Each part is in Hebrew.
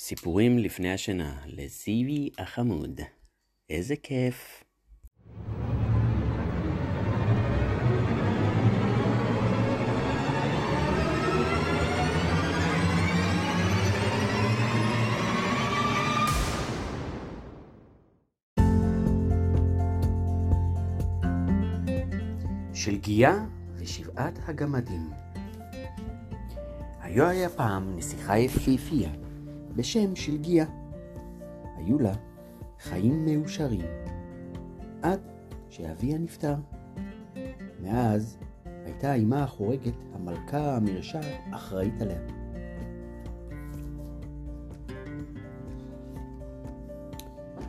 סיפורים לפני השינה לזיוי החמוד. איזה כיף. שלגיה ושבעת הגמדים. היו היה פעם נסיכה יפהפייה בשם שלגיה. היו לה חיים מאושרים, עד שאביה נפטר. מאז הייתה האמה החורגת, המלכה המרשעת, אחראית עליה.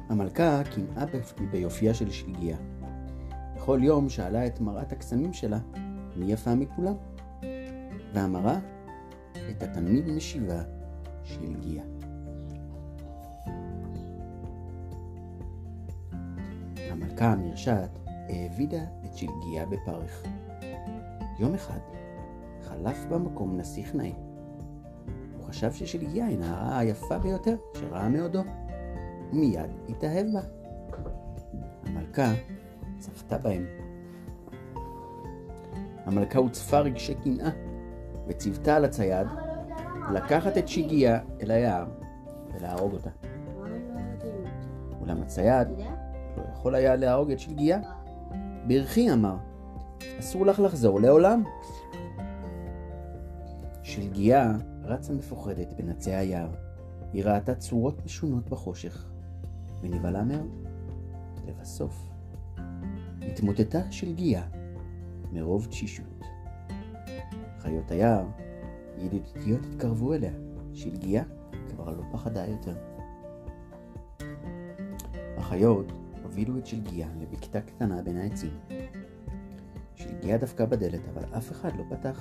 המלכה קינאה ביופייה של שלגיה. בכל יום שאלה את מראת הקסמים שלה מי יפה מכולם, והמראה את התלמיד משיבה שלגיה. המלכה המרשעת העבידה את שלגיה בפרך. יום אחד חלף במקום נסיך נאה. הוא חשב ששלגיה היא נערה היפה ביותר שראה מעודו, ומיד התאהב בה. המלכה צפתה בהם. המלכה הוצפה רגשי קנאה, וציוותה על הצייד לקחת את שיגיה אל היער ולהרוג אותה. אולם הצייד לא יכול היה להרוג את שלגיה. ברכי אמר, אסור לך לחזור לעולם. שלגיה רצה מפוחדת בין עצי היער. היא ראתה צורות משונות בחושך, ונבהלה מאוד. לבסוף, התמוטטה שלגיה מרוב תשישות. חיות היער ידידותיות התקרבו אליה, שלגיה כבר לא פחדה יותר. החיות הובילו את שלגיה לבקתה קטנה בין העצים. שלגיה דפקה בדלת, אבל אף אחד לא פתח.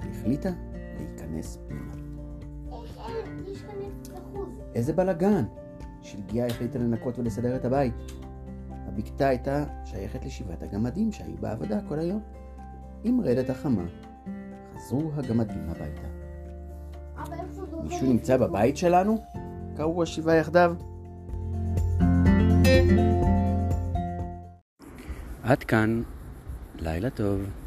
היא החליטה להיכנס פנימה. איזה בלאגן! שלגיה החליטה לנקות ולסדר את הבית. הבקתה הייתה שייכת לשבעת הגמדים שהיו בעבודה כל היום. עם רדת החמה, חזרו הגמדים הביתה. מישהו נמצא בבית שלנו? קראו השבעה יחדיו. עד כאן, לילה טוב.